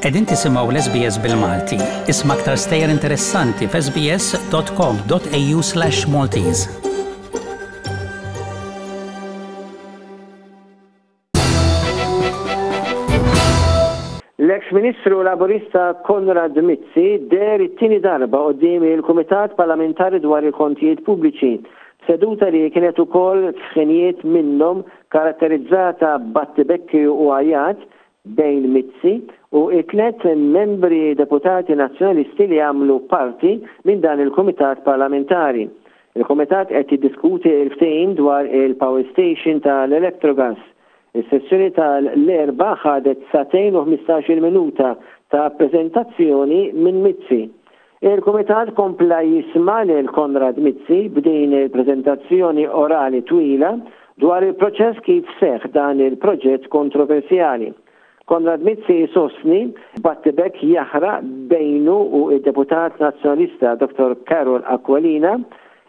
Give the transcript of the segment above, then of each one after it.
Qegħdin tisimgħu l-SBS bil-Malti. Isma' aktar stejjer interessanti f'sbs.com.au/maltese. L-eks Ministru Laburista Konrad Mizzi deher it-tieni darba quddiem il-Kumitat Parlamentari dwar il-Kontijiet Pubbliċi, f'seduta li kienet ukoll f'ħinijiet minnhom karatterizzata b'battibekki u għajat bejn Mizzi u t-tliet Membri Deputati Nazzjonalisti li għamlu parti minn dan il-Kumitat Parlamentari. Il-Kumitat qed jiddiskuti l-ftehim dwar il-power station tal-Electrogas. Is-sessjoni tal-Erbgħa ħadet sagħtejn u ħmistax-il minuta ta' preżentazzjoni minn Mizzi. Il-Kumitat kompla jisma' lil Konrad Mizzi b'din il-preżentazzjoni orali twila dwar il-proċess kif seħħ dan il-proġett kontroversjali. Konrad Mizzi jsostni, Battibek jaħraq bejnu u d-Deputat Nazzjonalista Dottor Carol Aquilina,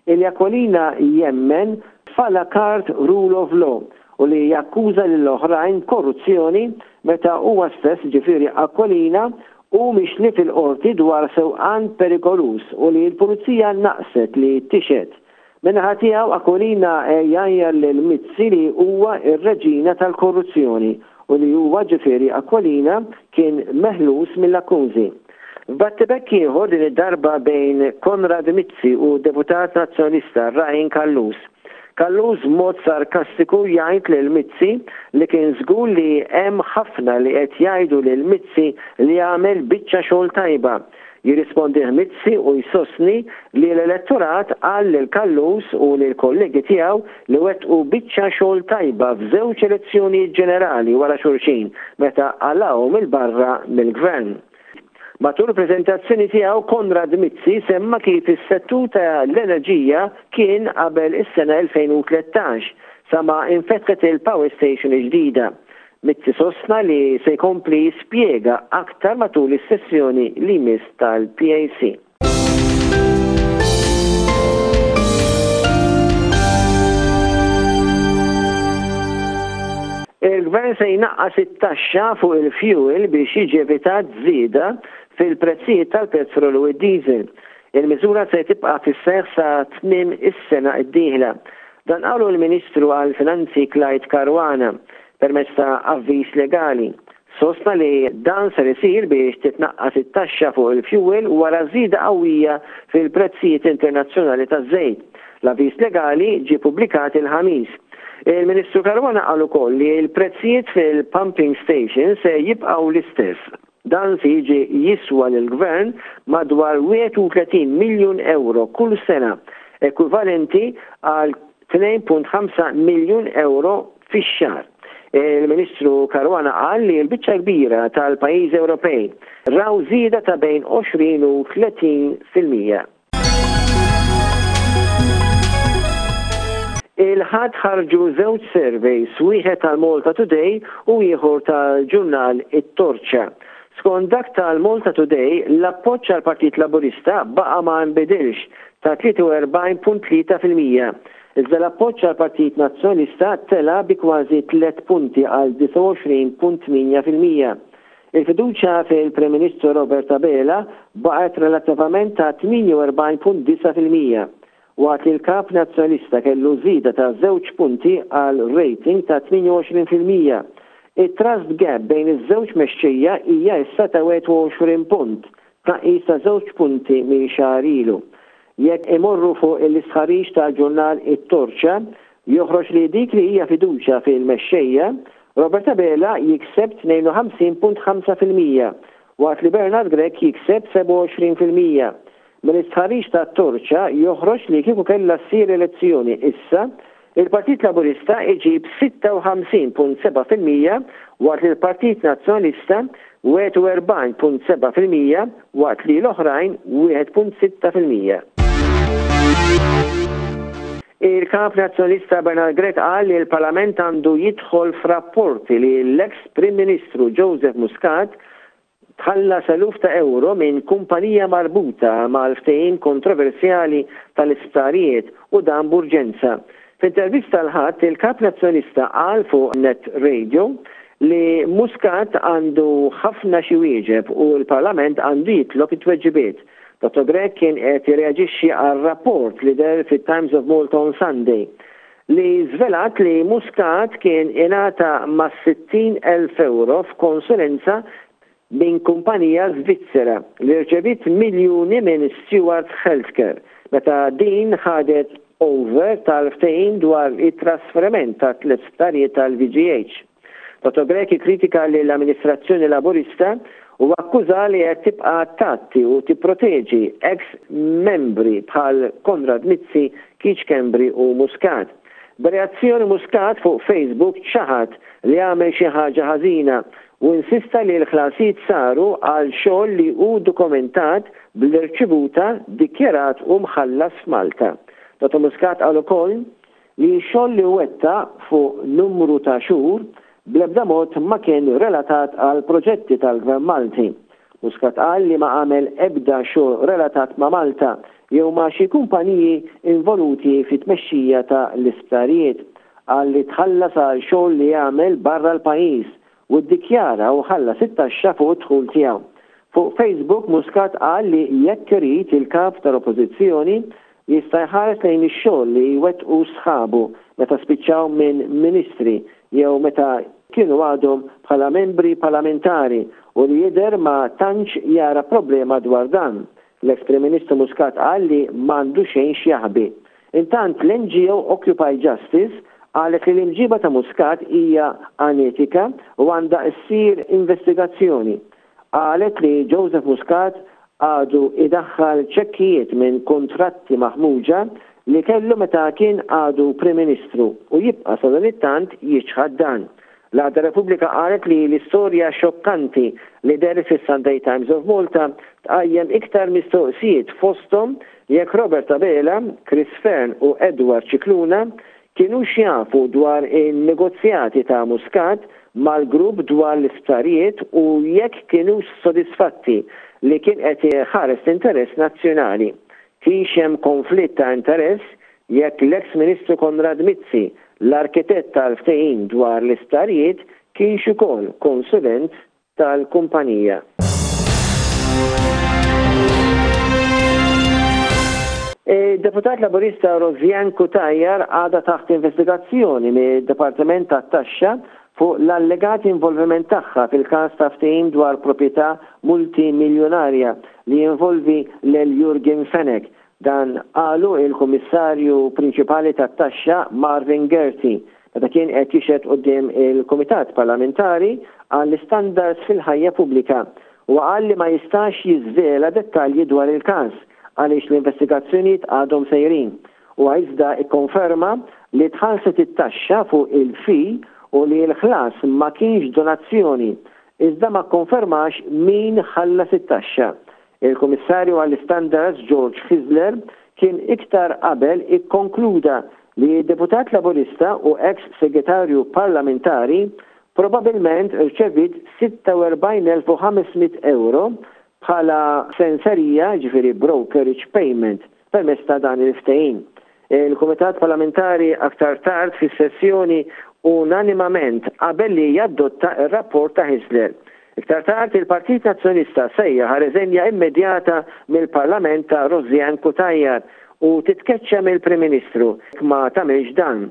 illi Aquilina jemmen f'à la carte rule of law u li jakkuża lil oħrajn b'korruzzjoni meta huwa stess, jiġifieri Aquilina, hu mixli fil-Qorti dwar sewqan perikoluż u li l-Pulizija naqset li tixhed Min-naħa tiegħu, Aquilina jgħajjar lil Mizzi li huwa r-reġina tal-korruzzjoni u li huwa, ġifieri Aquilina, kien meħlus mill-akkużi. F'battibekk ieħor, din id-darba bejn Konrad Mizzi u deputat Nazzjonalista Ryan Callus, Callus b'mod sarkastiku jgħid lil Mizzi li kien żgur li hemm ħafna li qed jgħidu lil Mizzi li għamel biċċa xogħol tajba Jirrispondih Mizzi u jsostni li l-elettorat qal lil Callus u lill-kollegi tiegħu li wettqu biċċa xogħol tajba f'żewġ elezzjonijiet ġenerali wara xulxin meta qalgħuhom 'il barra mill-Gvern. Matul il-preżentazzjoni tiegħu Konrad Mizzi semma kif is-settur ta' l-enerġija kien qabel is-sena 2013 sa ma infetħet il-power station il-ġdida Mizzi sostna li se jkompli jispjega aktar matul is-sessjoni li jmiss tal-PAC. Il-Gvern se jnaqqas it-taxxa fuq il-fjuwil biex jiġi evitat żieda fil-prezzijiet tal-petrolu u d-diesel. Il-miżura se tibqa' fis-seħħ sa tmiem is-sena d-dieħla. Dan qalu l-Ministru għall-Finanzi Clyde Caruana permezz ta' avviż legali. Sostna li dan ser isir biex titnaqqas it-taxxa fuq il-fjuwil wara żieda qawwija fil-prezzijiet internazzjonali taż-żejt. L-avviż legali ġie pubblikat il-Ħamis. Il-Ministru Caruana qal ukoll li l-prezzijiet fil-pumping stations se jibqgħu l-istess. Dan se jiġi jiswa lill-Gvern madwar 31 miljun ewro kull sena, ekwivalenti għal 2.5 miljun ewro fix-xahar. Il-Ministru Caruana qal li l-biċċa l-kbira tal-pajjiżi Ewropej raw żieda ta' bejn 20 u 30 fil-mija. Il-Ħadd ħarġu żewġ surveys, wieħed tal-Malta Today u ieħor tal-ġurnal it-Torċa. Skont dak tal-Malta Today, l-appoġġ għall-Partit Laburista baqa' ma nbidilx ta' 43.3 fil-mija, iżda l-appoġġ għall-Partit Nazzjonalista tela' bi kważi tliet punti għal 29.8 fil-mija. Il-fiduċja fil-Prim Ministru Robert Abela baqgħet relattivament ta' 48.9 fil-mija, waqt li l-Kap Nazzjonalista kellu żieda ta' żewġ punti għal rating ta' 28 fil-mija. It-trust gap bejn iż-żewġ mexxejja hija issa ta' 21 punt, tnaqqis ta' żewġ punti minn xahar ilu. Jekk imorru fuq l-istħarriġ tal-ġurnal it-Torċa, joħroġ li dik li hija fiduċja fil-mexxejja, Robert Abela jikseb 52.5 fil-mija, waqt li Bernard Grech jikseb 27 fil-mija. Mill-istħarriġ tat-Torċa joħroġ li kieku kellha ssir elezzjoni issa, Il-Partit Laburista jġib 56.7 fil-mija waqt li l-Partit Nazzjonalista 41.7 fil-mija waqt li l-oħrajn 1.6 fil-mija. Il-Kap Nazzjonalista Bernard Grech qal li l-Parlament għandu jidħol f'rapporti li l-eks Prim Ministru Joseph Muscat tħallas eluf ta' ewro minn kumpanija marbuta mal-ftehim kontroversjali tal-isptarijiet u dan b'urġenza. F'intervista l-Ħadd, il-Kap Nazzjonista qal fuq Net Radio li Muscat għandu ħafna x'jwieġeb u l-Parlament għandu jitlob it-tweġibiet. Dottor Grech kien qed jirreaġixxi għal rapport li deher fit-Times of Malta on Sunday. li żvelat li Muscat kien ingħata ma' 60 elf ewro f'konsulenza minn kumpanija Żvizzera li rċeviet miljuni minn Steward Healthcare meta din ħadet over tal-ftehim dwar it-trasferiment tat-tliet sptarijiet tal-VGH. Toto Grech ikkritika lill-amministrazzjoni Laburista u akkuża li qed tibqa' tgħatti u tipproteġi eks membri bħal Konrad Mizzi, Keith Schembri u Muscat. B'reazzjoni Muscat fuq Facebook ċaħad li għamel xi ħaġa ħażina u insista li l-ħlasijiet saru għal xogħol li hu dokumentat bl-irċivuta, dikjarat u mħallas f'Malta. Toto Muscat qal ukoll li x-xogħol li wettaq fuq numru ta' xhur bl-ebda mod ma kien relatat għal proġetti tal-Gvern Malti. Muscat qal li ma għamel ebda xogħol relatat ma' Malta jew ma' xi kumpaniji involuti fit-tmexxija ta' l-isptarijiet. Qal li tħallas għal xogħol li għamel barra l-pajjiż u ddikjara u ħallas it-taxxa fuq id-dħul tiegħu. Fuq Facebook Muscat qal li jekk irid il-Kap tal-Oppożizzjoni jista' jħares lejn ix-xogħol li jwettqu sħabu meta spiċċaw minn Ministri jew meta kienu għadhom bħala membri parlamentari u li jidher ma tantx jara problema dwar dan. L-eks Prim Ministru Muscat qal li m'għandu xejn x'jaħbi. Intant l-NGO Occupy Justice qalet li l-imġiba ta' Muscat hija anetika u għandha ssir investigazzjoni. Qalet li Joseph Muscat għadu jdaħħal ċekkijiet minn kuntratti maħmuġa li kellu meta kien għadu Prim Ministru u jibqa' sadanittant jiċħad dan. L-għada Repubblika qalet li l-istorja xokkanti li dehret fis-Sunday Times of Malta tqajjem iktar mistoqsijiet fosthom jekk Robert Abela, Chris Fearne u Edward Scicluna kinux jafu dwar in-negozjati ta' Muscat mal-grupp dwar l-isptarijiet u jekk kinux sodisfatti li kien qed iħares l-interess nazzjonali Kienx hemm konflitt ta' interess jekk l-eks Ministru Konrad Mizzi, l-arkitett tal-ftehim dwar l-isptarijiet, kienx ukoll konsulent tal-kumpanija. Id-Deputat Laburista Rosianne Cutajar għadha taħt investigazzjoni mid-Dipartiment tat-Taxxa fuq l-allegati involviment tagħha fil-każ ta' ftehim dwar proprjetà multimiljunarja li jinvolvi lil Yorgen Fenech, dan qalu l-Kummissarju Prinċipali tat-Taxxa Marvin Gerty meta kien qed jixhed quddiem il-Kumitat Parlamentari għall-Istandards fil-Ħajja Pubblika. Huwa qal li ma jistax jiżvela dettalji dwar il-każ għaliex l-investigazzjonijiet għadhom sejrin. Huwa iżda kkonferma li tħallset it-taxxa fuq il-fee u li l-ħlas ma kienx donazzjoni, iżda ma kkonfermax min ħallas it-taxxa. Il-Kummissarju għall-Istandards George Fizler kien iktar qabel ikkonkluda li d-Deputat Laburista u eks Segretarju Parlamentari probabilment rċeviet 46,500 ewro bħala senserija, jiġifieri brokerage payment, Permezz ta' dan il-ftehim, il-Kumitat Parlamentari aktar tard fis-sessjoni unanimament qabel li jadotta r-rapport ta' Hyzler. Iktar tard, il-Partit Nazzjonista sejjaħ għal riżenja immedjata mill-Parlament ta' Rosianne Cutajar u titkeċċa mill-Prim Ministru jekk ma tagħmilx dan.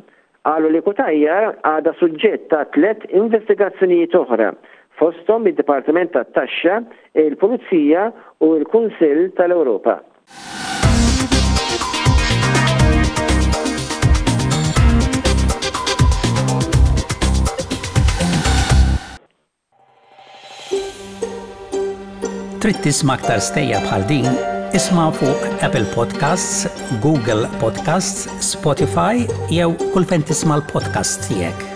Qalu li Cutajar għadha suġġett ta' tliet investigazzjonijiet oħra, fosthom mid-Dipartiment tat-Taxxa, il-Pulizija u l-Kunsill tal-Ewropa. Trid tisma' aktar stejjer bħal din? Isma' fuq Apple Podcasts, Google Podcasts, Spotify jew kull fejn tisma' l-podcasts tiegħek.